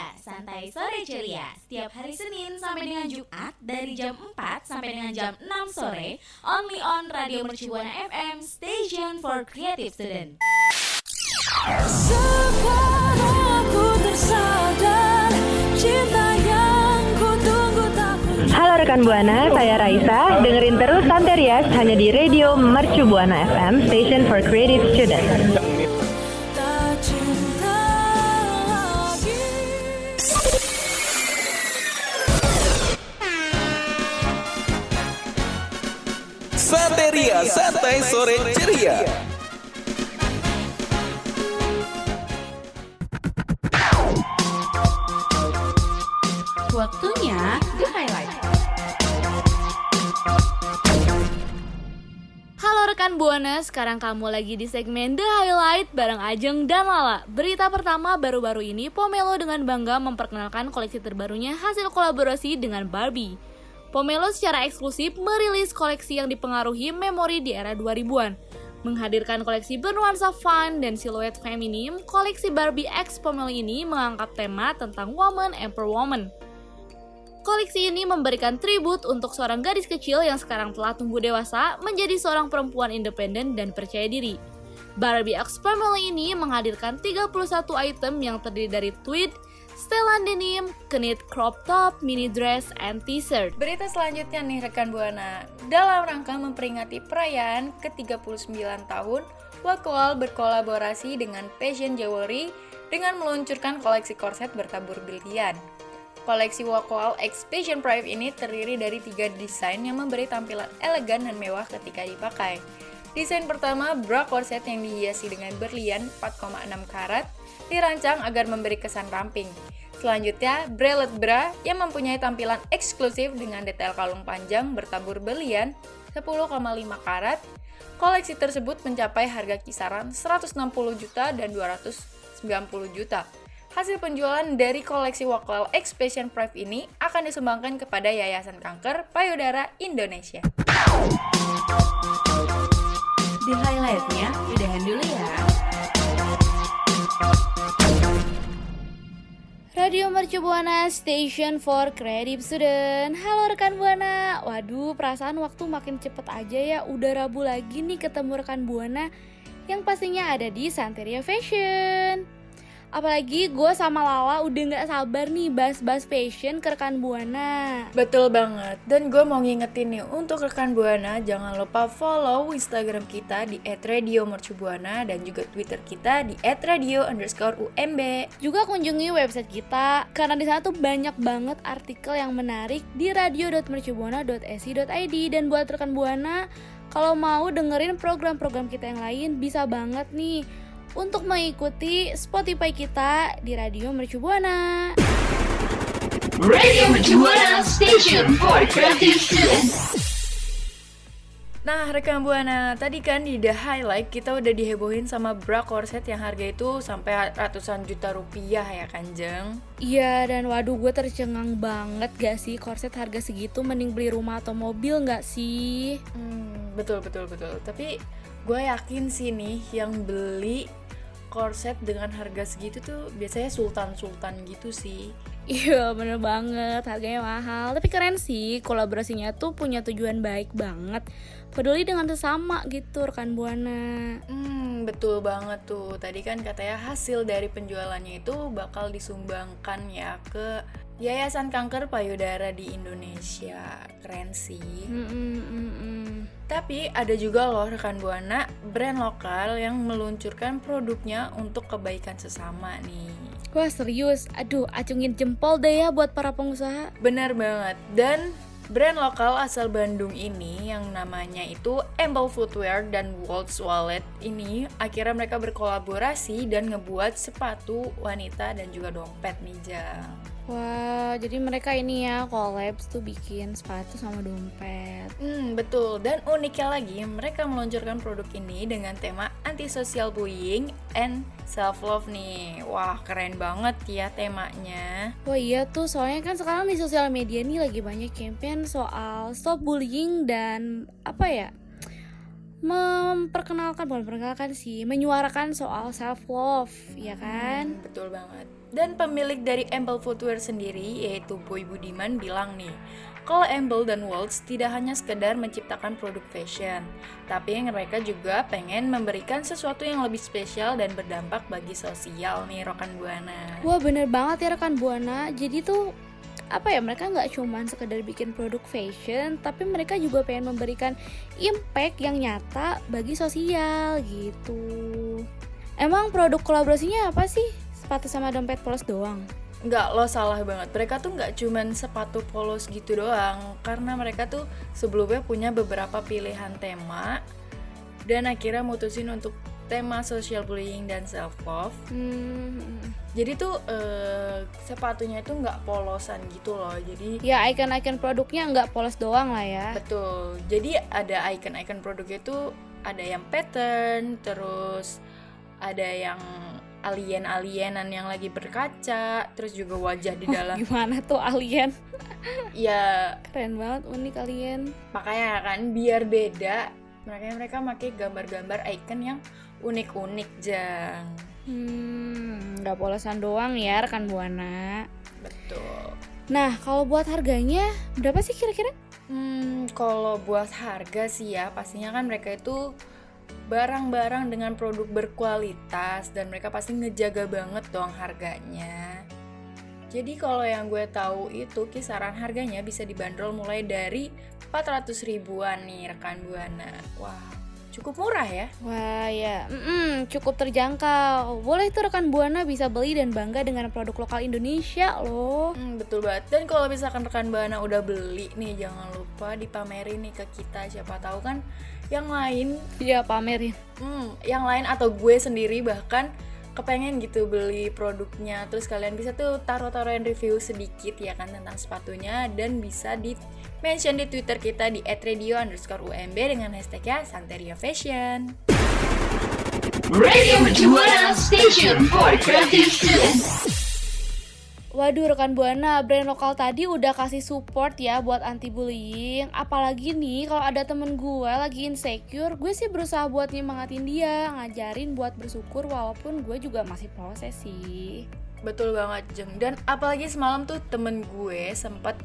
Ceria, santai sore ceria. Setiap hari Senin sampai dengan Jumat dari jam 4 sampai dengan jam 6 sore, only on Radio Mercubuana FM, station for creative student. Sekarang aku tersadar cinta yang ku tunggu tak Halo rekan Buana, saya Raisa. Dengerin terus Santerias hanya di Radio Mercu Buana FM, Station for Creative Students. Santeria Santai Sore Ceria. Waktunya The Highlight. Halo rekan Buana, sekarang kamu lagi di segmen The Highlight bareng Ajeng dan Lala. Berita pertama baru-baru ini, Pomelo dengan bangga memperkenalkan koleksi terbarunya hasil kolaborasi dengan Barbie. Pomelo secara eksklusif merilis koleksi yang dipengaruhi memori di era 2000-an. Menghadirkan koleksi bernuansa fun dan siluet feminim, koleksi Barbie X Pomelo ini mengangkat tema tentang woman empowerment. Koleksi ini memberikan tribut untuk seorang gadis kecil yang sekarang telah tumbuh dewasa menjadi seorang perempuan independen dan percaya diri. Barbie X Family ini menghadirkan 31 item yang terdiri dari tweed, setelan denim, knit crop top, mini dress, and t-shirt. Berita selanjutnya nih rekan Buana. Dalam rangka memperingati perayaan ke-39 tahun, Wakwal berkolaborasi dengan Fashion Jewelry dengan meluncurkan koleksi korset bertabur brilian. Koleksi Wakwal X Fashion Prime ini terdiri dari tiga desain yang memberi tampilan elegan dan mewah ketika dipakai. Desain pertama, bra korset yang dihiasi dengan berlian 4,6 karat, dirancang agar memberi kesan ramping. Selanjutnya, bralette bra yang mempunyai tampilan eksklusif dengan detail kalung panjang bertabur berlian 10,5 karat. Koleksi tersebut mencapai harga kisaran 160 juta dan 290 juta. Hasil penjualan dari koleksi Wakwell X Passion Prime ini akan disumbangkan kepada Yayasan Kanker Payudara Indonesia. The highlightnya udahan dulu ya. Radio Mercu Buana Station for Creative Student. Halo rekan Buana. Waduh perasaan waktu makin cepet aja ya. Udah Rabu lagi nih ketemu rekan Buana Yang pastinya ada di Santeria Fashion Apalagi gue sama Lala udah gak sabar nih bahas-bahas fashion ke rekan Buana. Betul banget, dan gue mau ngingetin nih untuk rekan Buana jangan lupa follow Instagram kita di @radiomercubuana dan juga Twitter kita di @radio underscore UMB. Juga kunjungi website kita karena di sana tuh banyak banget artikel yang menarik di radio.mercubuana.esi.id dan buat rekan Buana kalau mau dengerin program-program kita yang lain bisa banget nih untuk mengikuti Spotify kita di Radio Mercu Buana. Radio Mercubuana Station for creative. Nah, rekan Buana, tadi kan di The Highlight kita udah dihebohin sama bra korset yang harga itu sampai ratusan juta rupiah ya kan, Jeng? Iya dan waduh gue tercengang banget gak sih korset harga segitu mending beli rumah atau mobil gak sih? Hmm, betul betul betul. Tapi gue yakin sih nih yang beli korset dengan harga segitu tuh biasanya sultan-sultan gitu sih. Iya bener banget. Harganya mahal. Tapi keren sih kolaborasinya tuh punya tujuan baik banget peduli dengan sesama gitu rekan buana Hmm, betul banget tuh. Tadi kan katanya hasil dari penjualannya itu bakal disumbangkan ya ke Yayasan Kanker Payudara di Indonesia. Keren sih. Mm-mm, mm-mm. Tapi ada juga loh rekan Buana brand lokal yang meluncurkan produknya untuk kebaikan sesama nih. Wah serius, aduh acungin jempol deh ya buat para pengusaha Benar banget. Dan brand lokal asal Bandung ini yang namanya itu Amble Footwear dan Waltz Wallet ini akhirnya mereka berkolaborasi dan ngebuat sepatu wanita dan juga dompet nih Jang. Wah jadi mereka ini ya collabs tuh bikin sepatu sama dompet Hmm, betul. Dan uniknya lagi, mereka meluncurkan produk ini dengan tema anti-social bullying and self-love nih. Wah, keren banget ya temanya. Wah iya tuh soalnya kan sekarang di sosial media nih lagi banyak campaign soal stop bullying dan apa ya memperkenalkan bukan memperkenalkan sih menyuarakan soal self love ya kan Hmm, betul banget. Dan pemilik dari Amble Footwear sendiri yaitu Boy Budiman bilang nih, kalau Amble dan Waltz tidak hanya sekedar menciptakan produk fashion, tapi yang mereka juga pengen memberikan sesuatu yang lebih spesial dan berdampak bagi sosial nih rekan Buana. Wah bener banget ya rekan buana. Jadi tuh apa ya mereka nggak cuman sekedar bikin produk fashion, tapi mereka juga pengen memberikan impact yang nyata bagi sosial gitu. Emang produk kolaborasinya apa sih? Sepatu sama dompet polos doang. Nggak, lo salah banget. Mereka tuh nggak cuman sepatu polos gitu doang, karena mereka tuh sebelumnya punya beberapa pilihan tema, dan akhirnya mutusin untuk tema social bullying dan self love. Hmm, Jadi tuh eh, sepatunya itu nggak polosan gitu loh. Jadi ya icon-icon produknya nggak polos doang lah ya. betul. Jadi ada icon-icon produknya itu ada yang pattern, terus ada yang alien-alienan yang lagi berkaca, terus juga wajah di dalam. Gimana tuh alien? ya Keren banget unik alien. makanya kan biar beda, makanya mereka pakai gambar-gambar icon yang unik-unik jang. Hmm, nggak polosan doang ya rekan buana. Betul. Nah kalau buat harganya berapa sih kira-kira? Hmm, kalau buat harga sih ya, pastinya kan mereka itu barang-barang dengan produk berkualitas dan mereka pasti ngejaga banget dong harganya. Jadi kalau yang gue tahu itu kisaran harganya bisa dibanderol mulai dari 400 ribuan nih rekan Buana. Wah, cukup murah ya. Wah ya, mm-mm, cukup terjangkau. Boleh tuh rekan buana bisa beli dan bangga dengan produk lokal Indonesia loh. Hmm, betul banget. Dan kalau misalkan rekan Buana udah beli nih, jangan lupa dipamerin nih ke kita. Siapa tahu kan yang lain Iya pamerin. Hmm, yang lain atau gue sendiri bahkan kepengen gitu beli produknya. Terus kalian bisa tuh taruh-taruhin review sedikit ya kan tentang sepatunya. Dan bisa di mention di twitter kita di @radio underscore umb dengan hashtagnya Santeria Fashion. Radio Station for. Waduh rekan buana, brand lokal tadi udah kasih support ya buat anti bullying. Apalagi nih kalau ada temen gue lagi insecure, gue sih berusaha buat nyemangatin dia, ngajarin buat bersyukur walaupun gue juga masih proses sih. betul banget Jeng dan apalagi semalam tuh temen gue sempat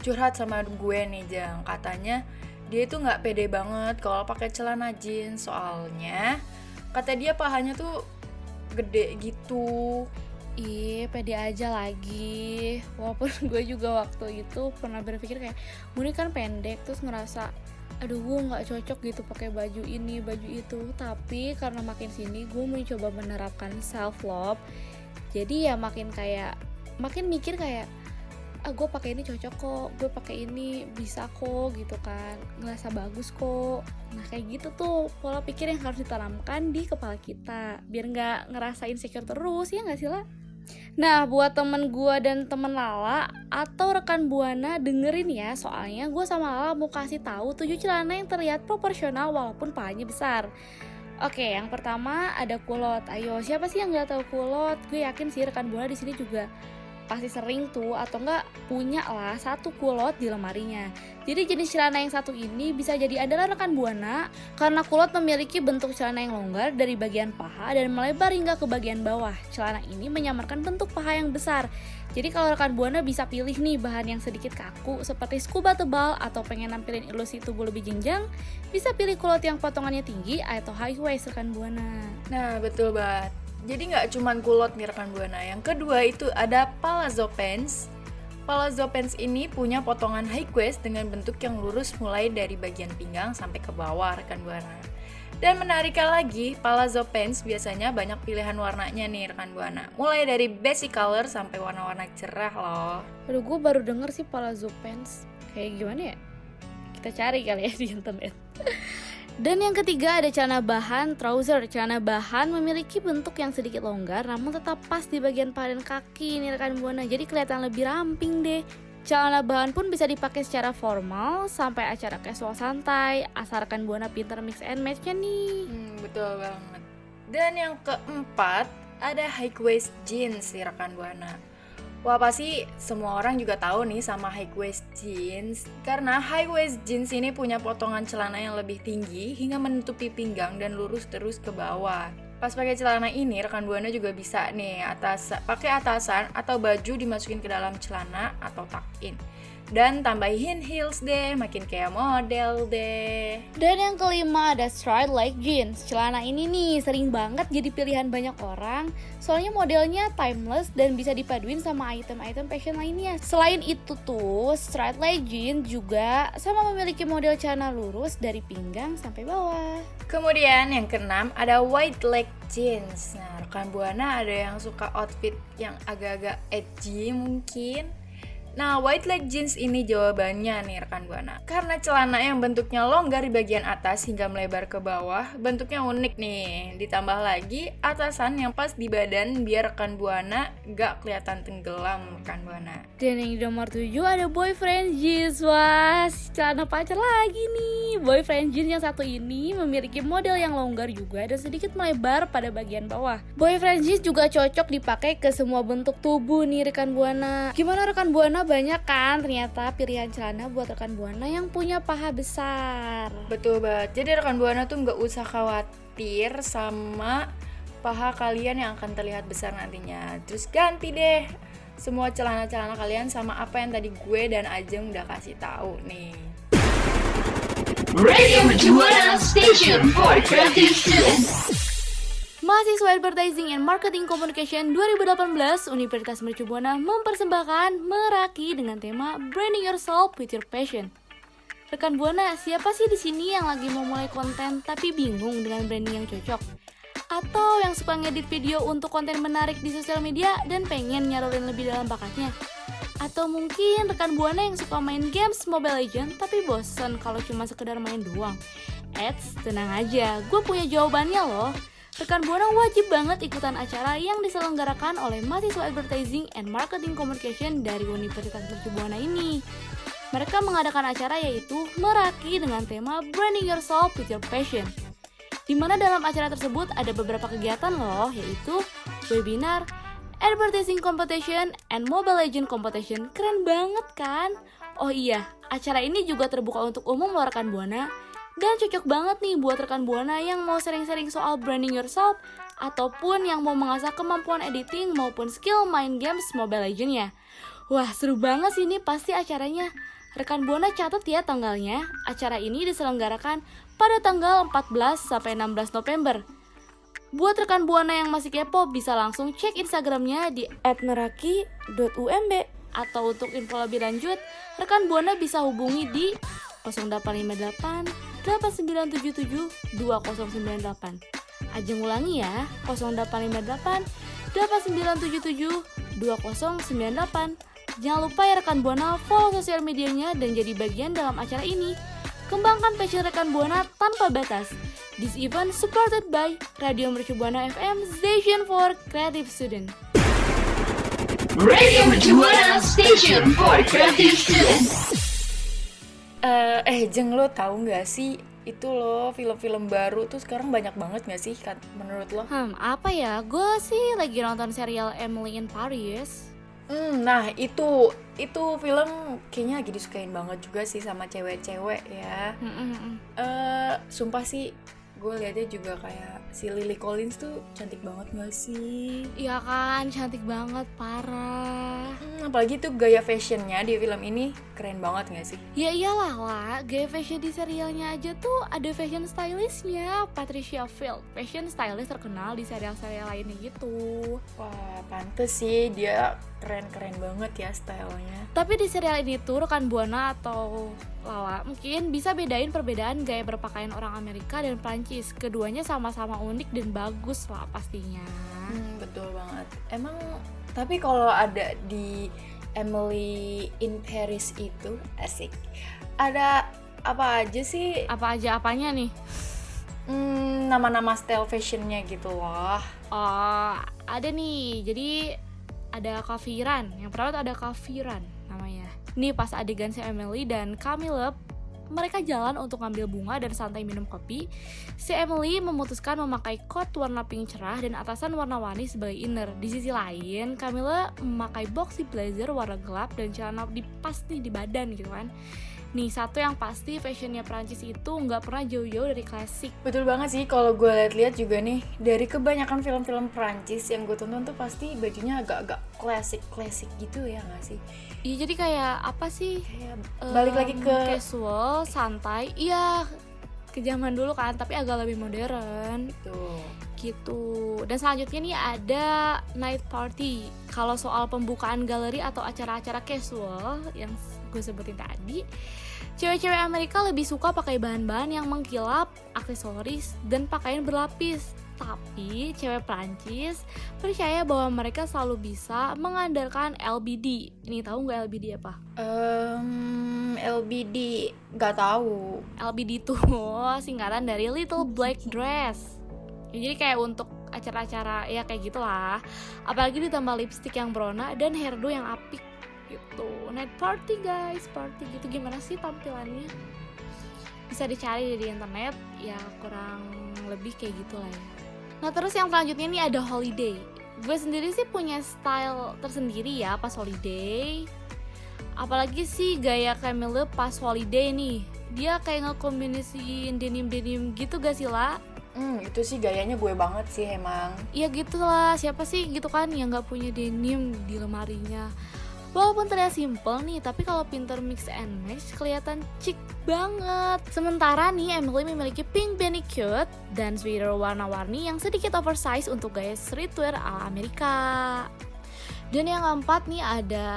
curhat sama gue nih Jeng katanya dia itu nggak pede banget kalau pakai celana jeans soalnya kata dia pahanya tuh gede gitu Ih, pede aja lagi. Walaupun gue juga waktu itu pernah berpikir kayak, gue kan pendek terus ngerasa aduh gue nggak cocok gitu pakai baju ini baju itu. Tapi karena makin sini gue mencoba menerapkan self love jadi ya makin kayak makin mikir kayak ah gue pakai ini cocok kok gue pakai ini bisa kok gitu kan. Ngerasa bagus kok. Nah kayak gitu tuh pola pikir yang harus ditanamkan di kepala kita. Biar nggak ngerasain insecure terus ya nggak sih lah Nah, buat temen gua dan temen Lala atau rekan Buana dengerin ya, soalnya gue sama Lala mau kasih tahu tujuh celana yang terlihat proporsional walaupun pahanya besar. Oke, yang pertama ada kulot. Ayo, siapa sih yang nggak tahu kulot? Gue yakin sih rekan Buana di sini juga pasti sering tuh atau enggak punya lah satu kulot di lemarinya. Jadi jenis celana yang satu ini bisa jadi adalah rekan buana karena kulot memiliki bentuk celana yang longgar dari bagian paha dan melebar hingga ke bagian bawah. Celana ini menyamarkan bentuk paha yang besar. Jadi kalau rekan buana bisa pilih nih bahan yang sedikit kaku seperti scuba tebal atau pengen nampilin ilusi tubuh lebih jenjang, bisa pilih kulot yang potongannya tinggi atau high waist rekan buana. Nah, betul banget. Jadi nggak cuman kulot nih rekan Buana. Yang kedua itu ada palazzo pants. Palazzo pants ini punya potongan high waist dengan bentuk yang lurus mulai dari bagian pinggang sampai ke bawah rekan Buana. Dan menariknya lagi, palazzo pants biasanya banyak pilihan warnanya nih rekan Buana. Mulai dari basic color sampai warna-warna cerah loh. Aduh, gue baru denger sih palazzo pants. Kayak gimana ya? Kita cari kali ya di internet. Dan yang ketiga ada celana bahan trouser. Celana bahan memiliki bentuk yang sedikit longgar namun tetap pas di bagian paha dan kaki nih rekan buana. Jadi kelihatan lebih ramping deh. Celana bahan pun bisa dipakai secara formal sampai acara casual santai. Asal rekan buana pinter mix and matchnya nih. Hmm, betul banget. Dan yang keempat, ada high waist jeans rekan Buana. Wah pasti semua orang juga tahu nih sama high waist jeans. Karena high waist jeans ini punya potongan celana yang lebih tinggi hingga menutupi pinggang dan lurus terus ke bawah. Pas pakai celana ini rekan buana juga bisa nih atas pakai atasan atau baju dimasukin ke dalam celana atau tuck in dan tambahin heels deh, makin kayak model deh. Dan yang kelima ada stride like jeans. Celana ini nih sering banget jadi pilihan banyak orang. Soalnya modelnya timeless dan bisa dipaduin sama item-item fashion lainnya. Selain itu tuh, stride like jeans juga sama memiliki model celana lurus dari pinggang sampai bawah. Kemudian yang keenam ada white leg jeans. Nah, rekan Buana ada yang suka outfit yang agak-agak edgy mungkin. Nah, white leg jeans ini jawabannya nih rekan Buana. Karena celana yang bentuknya longgar di bagian atas hingga melebar ke bawah, bentuknya unik nih. Ditambah lagi atasan yang pas di badan biar rekan Buana gak kelihatan tenggelam rekan Buana. Dan yang nomor 7 ada boyfriend jeans. Wah, celana pacar lagi nih. Boyfriend jeans yang satu ini memiliki model yang longgar juga dan sedikit melebar pada bagian bawah. Boyfriend jeans juga cocok dipakai ke semua bentuk tubuh nih rekan Buana. Gimana rekan Buana banyak kan ternyata pilihan celana buat rekan Buana yang punya paha besar. Betul banget. Jadi rekan Buana tuh nggak usah khawatir sama paha kalian yang akan terlihat besar nantinya. Terus ganti deh semua celana-celana kalian sama apa yang tadi gue dan Ajeng udah kasih tahu nih. Radio Station for Creative Students. Mahasiswa Advertising and Marketing Communication 2018 Universitas Mercu Buana mempersembahkan Meraki dengan tema Branding Yourself with Your Passion. Rekan Buana, siapa sih di sini yang lagi mau mulai konten tapi bingung dengan branding yang cocok? Atau yang suka ngedit video untuk konten menarik di sosial media dan pengen nyalurin lebih dalam bakatnya? Atau mungkin rekan Buana yang suka main games Mobile Legends tapi bosen kalau cuma sekedar main doang? Eits, tenang aja, gue punya jawabannya loh. Rekan Buana wajib banget ikutan acara yang diselenggarakan oleh mahasiswa Advertising and Marketing Communication dari Universitas Mercu Buana ini. Mereka mengadakan acara yaitu Meraki dengan tema Branding Yourself with Your Passion. Di mana dalam acara tersebut ada beberapa kegiatan loh, yaitu webinar, advertising competition, and mobile legend competition. Keren banget kan? Oh iya, acara ini juga terbuka untuk umum loh rekan Buana. Dan cocok banget nih buat rekan Buana yang mau sering-sering soal branding yourself ataupun yang mau mengasah kemampuan editing maupun skill main games Mobile Legends ya. Wah, seru banget sih ini pasti acaranya. Rekan Buana catat ya tanggalnya. Acara ini diselenggarakan pada tanggal 14 sampai 16 November. Buat rekan Buana yang masih kepo bisa langsung cek Instagramnya di @meraki.umb atau untuk info lebih lanjut, rekan Buana bisa hubungi di 0858 8977 2098. Ajeng ulangi ya, 0858 8977 2098. Jangan lupa ya rekan Buana follow sosial medianya dan jadi bagian dalam acara ini. Kembangkan passion rekan Buana tanpa batas. This event supported by Radio Mercu Buana FM Station for Creative Student. Radio Mercu Buana Station for Creative Students. Eh, eh Jeng lo tahu nggak sih itu loh film-film baru tuh sekarang banyak banget nggak sih kan menurut lo? Hmm, apa ya? Gue sih lagi nonton serial Emily in Paris. Hmm, nah itu itu film kayaknya lagi disukain banget juga sih sama cewek-cewek ya. Hmm, hmm, hmm. Eh, sumpah sih gue liatnya juga kayak si Lily Collins tuh cantik banget gak sih? Iya kan, cantik banget, parah. Hmm, apalagi tuh gaya fashionnya di film ini keren banget gak sih? Ya iyalah lah, gaya fashion di serialnya aja tuh ada fashion stylistnya Patricia Field, fashion stylist terkenal di serial-serial lainnya gitu Wah, pantes sih dia keren-keren banget ya stylenya. Tapi di serial ini tuh rekan Buana atau Lala mungkin bisa bedain perbedaan gaya berpakaian orang Amerika dan Prancis Keduanya sama-sama unik dan bagus lah pastinya Hmm, betul banget. Emang tapi kalau ada di Emily in Paris itu asik. Ada apa aja sih? Apa aja apanya nih? Hmm, nama-nama style fashionnya gitu loh. Oh, ada nih. Jadi ada Kafiran. Yang pertama tuh ada Kafiran namanya. Nih pas adegan si Emily dan Camille mereka jalan untuk ngambil bunga dan santai minum kopi, si Emily memutuskan memakai coat warna pink cerah dan atasan warna-warni sebagai inner. Di sisi lain, Camilla memakai boxy blazer warna gelap dan celana di pas nih di badan gitu kan. Nih satu yang pasti fashionnya Prancis itu nggak pernah jauh-jauh dari klasik. Betul banget sih kalau gue lihat-lihat juga nih dari kebanyakan film-film Prancis yang gue tonton tuh pasti bajunya agak-agak klasik-klasik gitu ya nggak sih? Iya jadi kayak apa sih? Kayak balik lagi ke casual, santai. Iya ke zaman dulu kan, tapi agak lebih modern tuh. gitu. Dan selanjutnya nih ada night party. Kalau soal pembukaan galeri atau acara-acara casual yang gue sebutin tadi, cewek-cewek Amerika lebih suka pakai bahan-bahan yang mengkilap, aksesoris, dan pakaian berlapis. Tapi cewek Prancis percaya bahwa mereka selalu bisa mengandalkan LBD. Ini tahu nggak LBD apa? Em, LBD gak tahu. LBD itu singkatan dari Little Black Dress. Ya, jadi kayak untuk acara-acara ya kayak gitulah. Apalagi ditambah lipstick yang berwarna dan hairdo yang apik gitu. Night party guys, party gitu gimana sih tampilannya? Bisa dicari di internet, ya kurang lebih kayak gitulah ya. Nah terus yang selanjutnya ini ada holiday. Gue sendiri sih punya style tersendiri ya pas holiday. Apalagi sih gaya Camille pas holiday nih. Dia kayak ngekombinasiin denim-denim gitu gak sih lah? Hmm, itu sih gayanya gue banget sih emang. Iya gitu lah, siapa sih gitu kan yang nggak punya denim di lemarinya Walaupun terlihat simple nih, tapi kalau pinter mix and match kelihatan chic banget. Sementara nih Emily memiliki pink beanie cute dan sweater warna-warni yang sedikit oversize untuk gaya streetwear ala Amerika. Dan yang keempat nih ada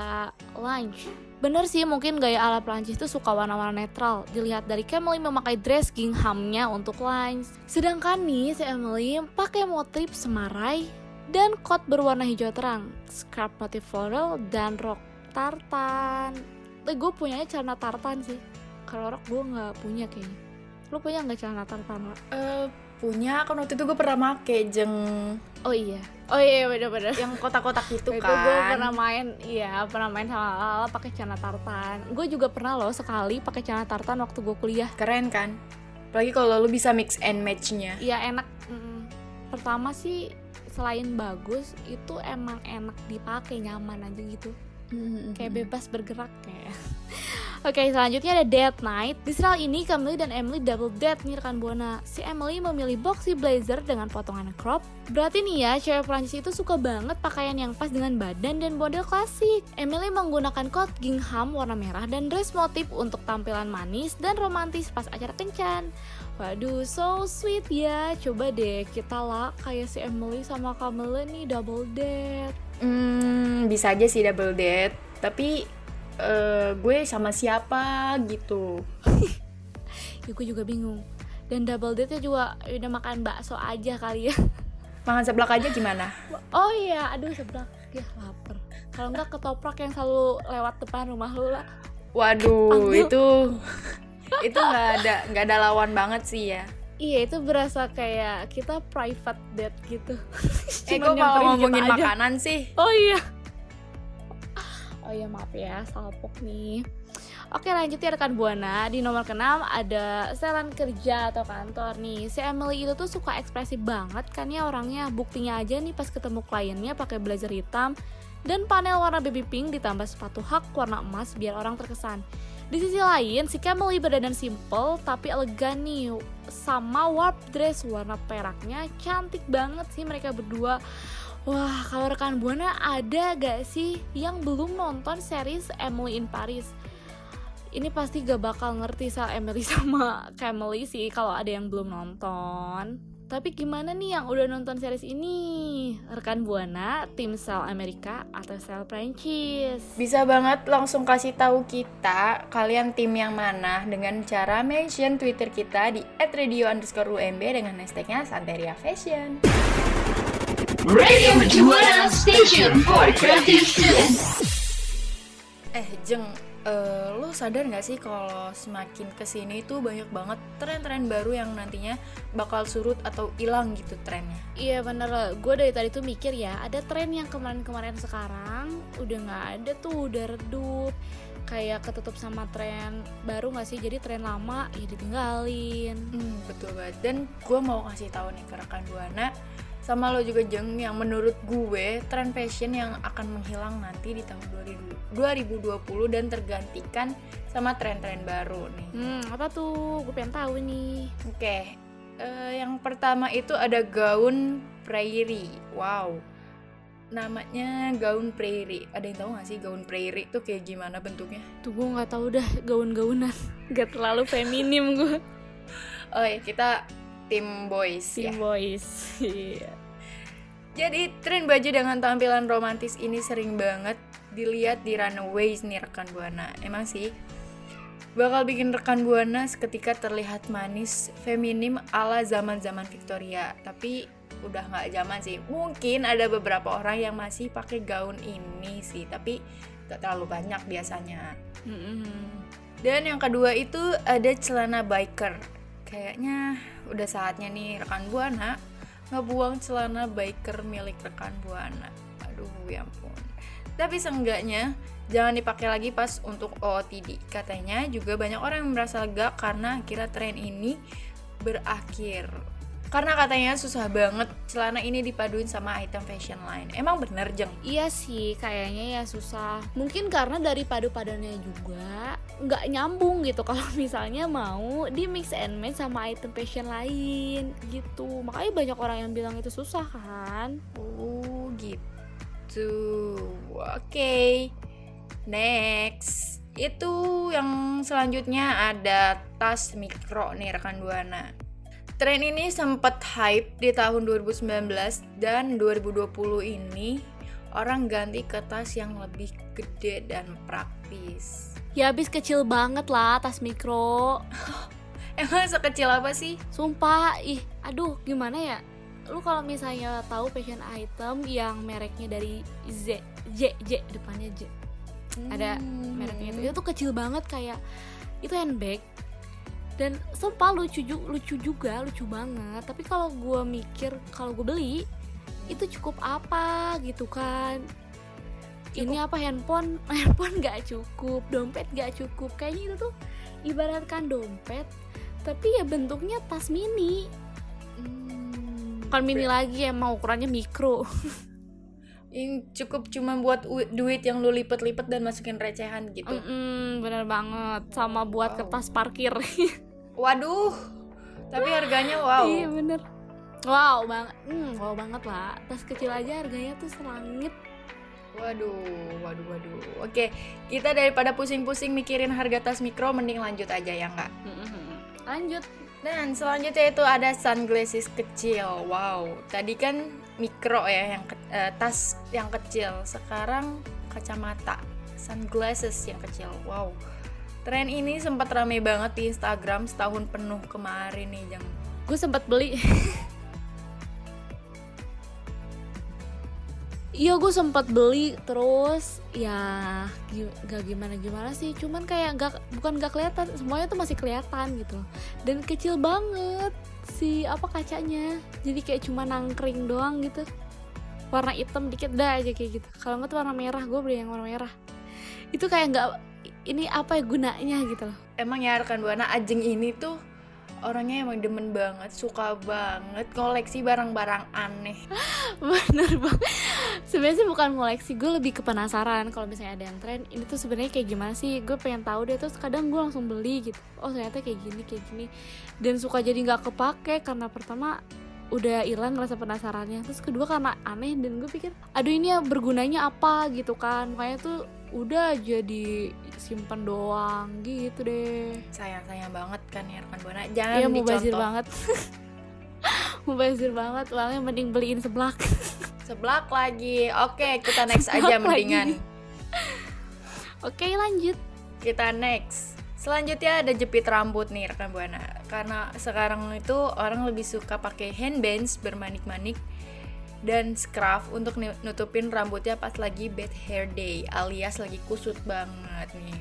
lunch. Bener sih mungkin gaya ala Prancis tuh suka warna-warna netral. Dilihat dari Camille memakai dress ginghamnya untuk lunch. Sedangkan nih si Emily pakai motif semarai dan coat berwarna hijau terang Scarf motif floral dan rok tartan Eh gue punyanya celana tartan sih Kalau rok gue nggak punya kayaknya Lu punya nggak celana tartan? Eh, punya kan waktu itu gue pernah make jeng Oh iya Oh iya bener-bener yang kotak-kotak itu itu kan. gue pernah main iya pernah main sama Lala pakai celana tartan gue juga pernah loh sekali pakai celana tartan waktu gue kuliah Keren kan? Apalagi kalau lu bisa mix and match-nya. iya enak Mm. pertama sih selain bagus itu emang enak dipakai nyaman aja gitu. Kayak bebas bergerak ya Oke selanjutnya ada date night Di serial ini Camille dan Emily double date nih rekan Buana. Si Emily memilih boxy blazer dengan potongan crop. Berarti nih ya cewek Prancis itu suka banget pakaian yang pas dengan badan dan model klasik. Emily menggunakan coat gingham warna merah dan dress motif untuk tampilan manis dan romantis pas acara kencan Waduh so sweet ya Coba deh kita lah kayak si Emily sama Camille nih double date Hmm, bisa aja sih double date, tapi eh, gue sama siapa gitu. Ya gue juga bingung Dan double date-nya juga udah makan bakso aja kali ya Makan seblak aja gimana? Oh iya, aduh seblak ya lapar. Kalau enggak ketoprak yang selalu lewat depan rumah lu lah. Waduh, Panggil. itu itu nggak ada nggak ada lawan banget sih ya. Iya itu berasa kayak kita private date gitu. Eh, kok malah ngomongin aja. makanan sih? Oh iya. Oh iya maaf ya, salpok nih. Oke lanjut ya rekan Buana Di nomor keenam ada setelan kerja atau kantor nih Si Emily itu tuh suka ekspresif banget kan ya orangnya Buktinya aja nih pas ketemu kliennya pakai blazer hitam Dan panel warna baby pink ditambah sepatu hak warna emas biar orang terkesan Di sisi lain si Camille berdandan simple tapi elegan nih Sama warp dress warna peraknya cantik banget sih mereka berdua Wah, kalau rekan Buana ada gak sih yang belum nonton series Emily in Paris? Ini pasti gak bakal ngerti soal Emily sama Camille sih kalau ada yang belum nonton. Tapi gimana nih yang udah nonton series ini? Rekan Buana, tim Sel Amerika atau Sel Prancis? Bisa banget langsung kasih tahu kita kalian tim yang mana dengan cara mention Twitter kita di @radio_umb dengan hashtagnya Santeria Fashion. Radio Mercubuana Station for Creative Students. Eh, Jeng, eh, lo sadar nggak sih kalau semakin ke sini tuh banyak banget tren-tren baru yang nantinya bakal surut atau hilang gitu trennya. Iya bener, gue dari tadi tuh mikir ya Ada tren yang kemarin-kemarin sekarang Udah gak ada tuh, udah redup. Kayak ketutup sama tren baru nggak sih? Jadi tren lama ya ditinggalin. Hmm, betul banget. Dan gue mau kasih tahu nih ke rekan Buana sama lo juga Jeng yang menurut gue tren fashion yang akan menghilang nanti di tahun 2000 2020 dan tergantikan sama tren-tren baru nih. hmm apa tuh gue pengen tahu nih Oke, eh, yang pertama itu ada gaun prairie. Wow, namanya gaun prairie. Ada yang tahu gak sih gaun prairie tuh kayak gimana bentuknya? tuh gue nggak tahu dah gaun-gaunan gak terlalu feminim gue Oh ya, kita tim boys ya. Team boys Iya. Jadi tren baju dengan tampilan romantis ini sering banget dilihat di runaways nih rekan buana. Emang sih bakal bikin rekan buana seketika terlihat manis, feminim ala zaman-zaman Victoria. Tapi udah nggak zaman sih. Mungkin ada beberapa orang yang masih pakai gaun ini sih, tapi gak terlalu banyak biasanya. Mm-mm. Dan yang kedua itu ada celana biker. Kayaknya udah saatnya nih rekan Buana ngebuang celana biker milik rekan Buana. Aduh, ya ampun. Tapi seenggaknya jangan dipakai lagi pas untuk OOTD. Katanya juga banyak orang yang merasa lega karena akhirnya tren ini berakhir. Karena katanya susah banget celana ini dipaduin sama item fashion lain. Emang bener, Jeng? Iya sih, kayaknya ya susah. Mungkin karena dari padu-padannya juga nggak nyambung gitu kalau misalnya mau di mix and match sama item fashion lain gitu. Makanya banyak orang yang bilang itu susah kan. Oh gitu. Oke. Next. Itu yang selanjutnya ada tas mikro nih rekan Buana. Tren ini sempat hype di tahun 2019 dan 2020 ini orang ganti ke tas yang lebih gede dan praktis. Ya habis kecil banget lah tas mikro. Emang sekecil apa sih? Sumpah, ih, aduh gimana ya? Lu kalau misalnya tahu fashion item yang mereknya dari Z, J, J depannya J. Ada mereknya itu, itu tuh kecil banget kayak itu handbag dan sumpah lucu ju- lucu juga lucu banget. Tapi kalau gue mikir kalau gue beli itu cukup apa gitu kan. Ini apa handphone? Handphone nggak cukup dompet nggak cukup. Kayaknya itu tuh ibaratkan dompet tapi ya bentuknya tas mini. Hmm, bukan mini lagi emang ukurannya mikro. Yang cukup cuma buat duit yang lu lipet-lipet dan masukin recehan gitu. Mm-mm, bener banget. Sama buat kertas parkir Waduh. Tapi harganya wow. iya bener wow banget hmm, wow banget lah tas kecil aja harganya tuh selangit Waduh, waduh, waduh. Oke, kita daripada pusing-pusing mikirin harga tas mikro, mending lanjut aja ya nggak? lanjut Dan selanjutnya itu ada sunglasses kecil. Wow, tadi kan mikro ya, yang ke- eh, tas yang kecil. Sekarang kacamata, sunglasses yang kecil. Wow, tren ini sempat rame banget di Instagram setahun penuh kemarin nih, Jang. gue sempat beli. Iya gue sempat beli terus ya gak gimana gimana sih cuman kayak gak bukan gak kelihatan semuanya tuh masih kelihatan gitu loh. Dan kecil banget si apa kacanya. Jadi kayak cuma nangkring doang gitu. Warna hitam dikit dah aja kayak gitu. Kalau nggak tuh warna merah gue beli yang warna merah. Itu kayak nggak ini apa ya gunanya gitu loh. Emang ya rekan buana Ajeng ini tuh orangnya emang demen banget, suka banget koleksi barang-barang aneh. bener banget. Sebenarnya sih bukan koleksi gue lebih ke penasaran kalau misalnya ada yang tren ini tuh sebenarnya kayak gimana sih? Gue pengen tahu deh terus kadang gue langsung beli gitu. Oh ternyata kayak gini kayak gini. Dan suka jadi nggak kepake karena pertama udah hilang rasa penasarannya terus kedua karena aneh dan gue pikir aduh ini ya bergunanya apa? gitu kan. Makanya tuh udah jadi simpan doang gitu deh Sayang-sayang banget kan ya rekan buana. Jangan Iya mubazir dicontoh. banget mubazir banget uangnya mending beliin seblak Seblak lagi. Oke, kita next aja Seblak mendingan. lagi. oke lanjut Kita next. Selanjutnya ada jepit rambut nih rekan buana. Karena sekarang itu orang lebih suka pakai handbands bermanik-manik dan scruff untuk nu- nutupin rambutnya pas lagi bad hair day alias lagi kusut banget nih.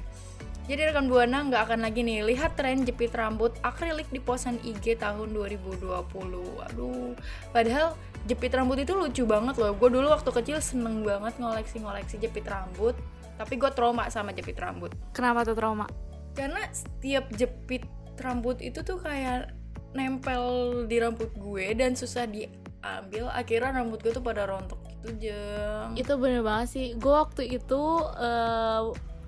Jadi rekan buana nggak akan lagi nih lihat tren jepit rambut akrilik di posan IG tahun 2020. Aduh, padahal jepit rambut itu lucu banget loh gue dulu waktu kecil seneng banget ngoleksi-ngoleksi jepit rambut tapi gue trauma sama jepit rambut Kenapa tuh trauma? karena setiap jepit rambut itu tuh kayak nempel di rambut gue dan susah diambil akhirnya rambut gue tuh pada rontok gitu jeng Itu bener banget sih. Gue waktu itu eh,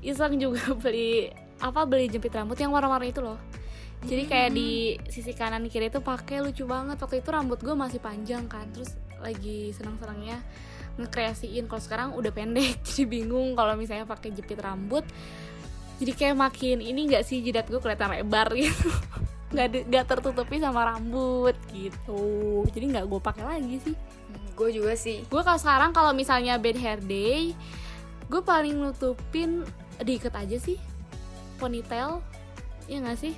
iseng juga beli apa beli jepit rambut yang warna-warna itu loh. Jadi kayak di sisi kanan kiri itu pakai lucu banget. Waktu itu rambut gue masih panjang kan. Terus lagi senang-senangnya ngekreasiin. Kalau sekarang udah pendek, jadi bingung kalau misalnya pakai jepit rambut. Jadi kayak makin ini nggak sih jidat gue kelihatan lebar gitu. nggak nggak tertutupi sama rambut gitu. Jadi nggak gue pakai lagi sih. Gue juga sih. Gue kalau sekarang kalau misalnya bad hair day gue paling nutupin diikat aja sih ponytail. Ya nggak sih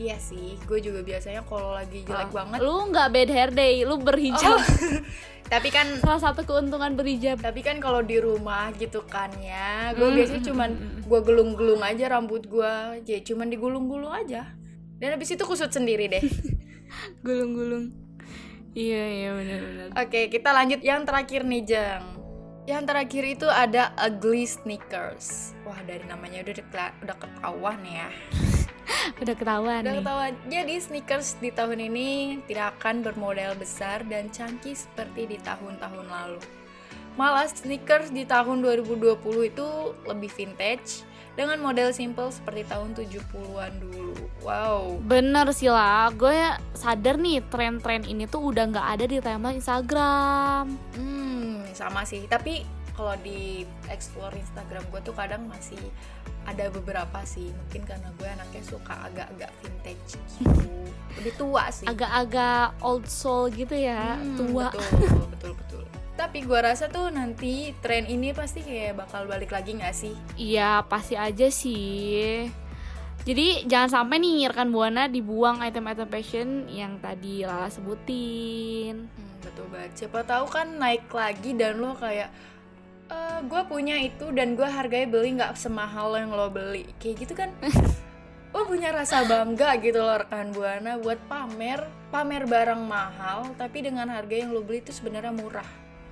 iya sih gue juga biasanya kalau lagi jelek Ah, banget. Lu nggak bad hair day lu berhijab. Oh, tapi kan salah satu keuntungan berhijab. Tapi kan kalau di rumah gitu kan ya gue Hmm, biasanya hmm, cuman hmm, hmm. gue gelung-gelung aja rambut gue. Ya cuman digulung-gulung aja. Dan habis itu kusut sendiri deh. Gulung-gulung. Iya iya benar-benar oke kita lanjut. Yang terakhir nih jeng yang terakhir itu ada ugly sneakers. Wah dari namanya udah udah ketahuan ya udah ketahuan udah nih ketahuan jadi sneakers di tahun ini tidak akan bermodel besar dan canggih seperti di tahun-tahun lalu malah sneakers di tahun 2020 itu lebih vintage dengan model simple seperti tahun 70-an dulu. Wow. bener sih lah gue sadar nih tren-tren ini tuh udah nggak ada di timeline Instagram Hmm, sama sih. Tapi kalau di explore Instagram gue tuh kadang masih ada beberapa sih. Mungkin karena gue anaknya suka agak-agak vintage gitu. Lebih tua sih. agak-agak old soul gitu ya Hmm, tua Betul, betul, betul. Tapi gue rasa tuh nanti tren ini pasti kayak bakal balik lagi nggak sih? Iya pasti aja sih Jadi jangan sampai nih rekan Buana dibuang item-item fashion yang tadi Lala sebutin Hmm, betul banget. Siapa tahu kan naik lagi dan lo kayak gue punya itu dan gue harganya beli nggak semahal yang lo beli. Kayak gitu kan? Lo punya rasa bangga gitu loh rekan buana buat pamer pamer barang mahal tapi dengan harga yang lo beli itu sebenarnya murah.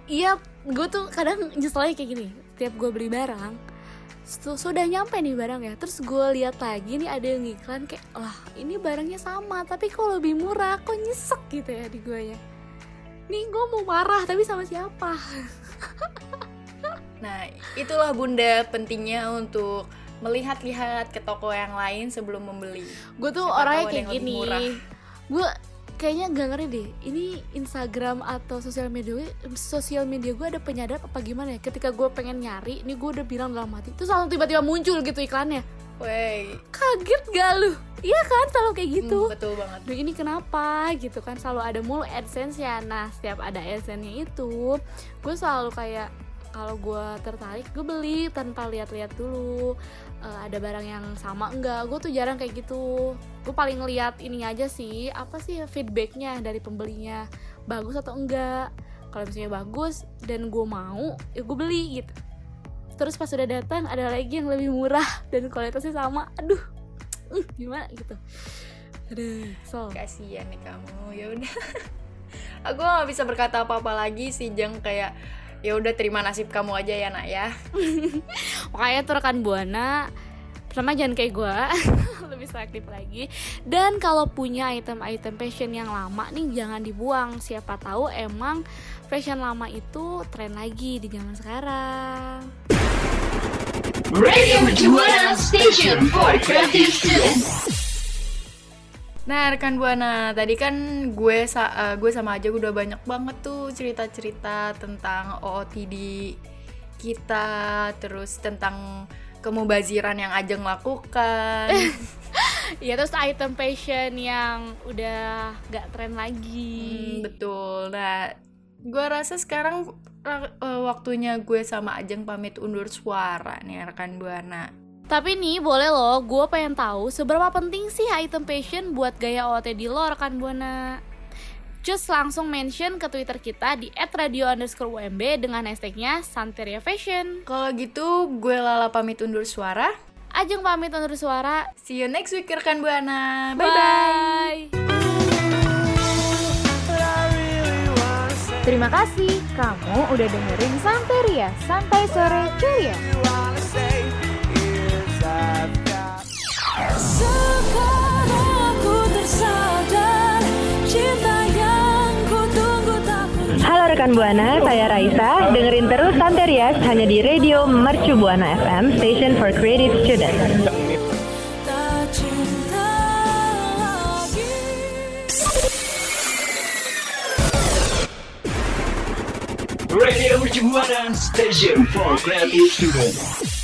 Iya gue tuh kadang nyeselnya kayak gini. Tiap gue beli barang su- Sudah nyampe nih barang ya. Terus gue lihat lagi nih ada yang iklan kayak Lah ini barangnya sama Tapi kok lebih murah? Kok nyesek gitu ya di gue ya? Nih gue mau marah tapi sama siapa nah itulah bunda pentingnya untuk melihat-lihat ke toko yang lain sebelum membeli. Gue tuh Siapa orangnya kayak gini. gue kayaknya nggak ngerti deh. Ini Instagram atau sosial media sosial media gue ada penyadap apa gimana ya? Ketika gue pengen nyari ini gue udah bilang dalam hati. Terus langsung tiba-tiba muncul gitu iklannya. Wey, kaget gak lu? Iya kan? Selalu kayak gitu. Hmm, betul banget. Duh ini kenapa? Gitu kan. Selalu ada mulu adsense ya nah setiap ada adsense nya itu gue selalu kayak kalau gue tertarik gue beli tanpa lihat-lihat dulu. Eh, ada barang yang sama enggak? Gue tuh jarang kayak gitu. Gue paling lihat ini aja sih apa sih feedbacknya dari pembelinya? Bagus atau enggak? Kalau misalnya bagus dan gue mau ya gue beli gitu. Terus pas udah datang ada lagi yang lebih murah dan kualitasnya sama. Aduh uh, gimana gitu. Aduh so kasihan nih kamu ya udah. Aku nggak bisa berkata apa-apa lagi sih jeng. Kayak ya udah terima nasib kamu aja ya nak ya. Makanya tuh rekan buana pertama jangan kayak gue lebih selektif lagi. Dan kalau punya item-item fashion yang lama nih jangan dibuang. Siapa tahu emang fashion lama itu tren lagi di zaman sekarang. Radio Station for Creative Students. Nah rekan buana tadi kan gue sa eh, gue sama aja udah banyak banget tuh cerita-cerita tentang OOTD kita terus tentang kemubaziran yang Ajeng lakukan ya terus item fashion yang udah gak tren Hmm, lagi betul. Nah, gue rasa sekarang ra- eh, waktunya gue sama Ajeng pamit undur suara nih rekan buana. Tapi nih boleh loh, gue pengen tahu seberapa penting sih item fashion buat gaya OOTD lo rekan buana. Just langsung mention ke Twitter kita di @radio underscore UMB dengan hashtagnya Santeria Fashion. Kalau gitu, gue Lala pamit undur suara. Ajeng pamit undur suara. See you next week rekan buana. Bye bye. Bye. Terima kasih kamu udah dengerin Santeria, Santai Sore Ceria. Halo rekan Buana, saya Raisa. Dengerin terus Santerias hanya di Radio Mercu Buana FM, Station for Creative Students. Radio Mercubuana Station for Creative Students.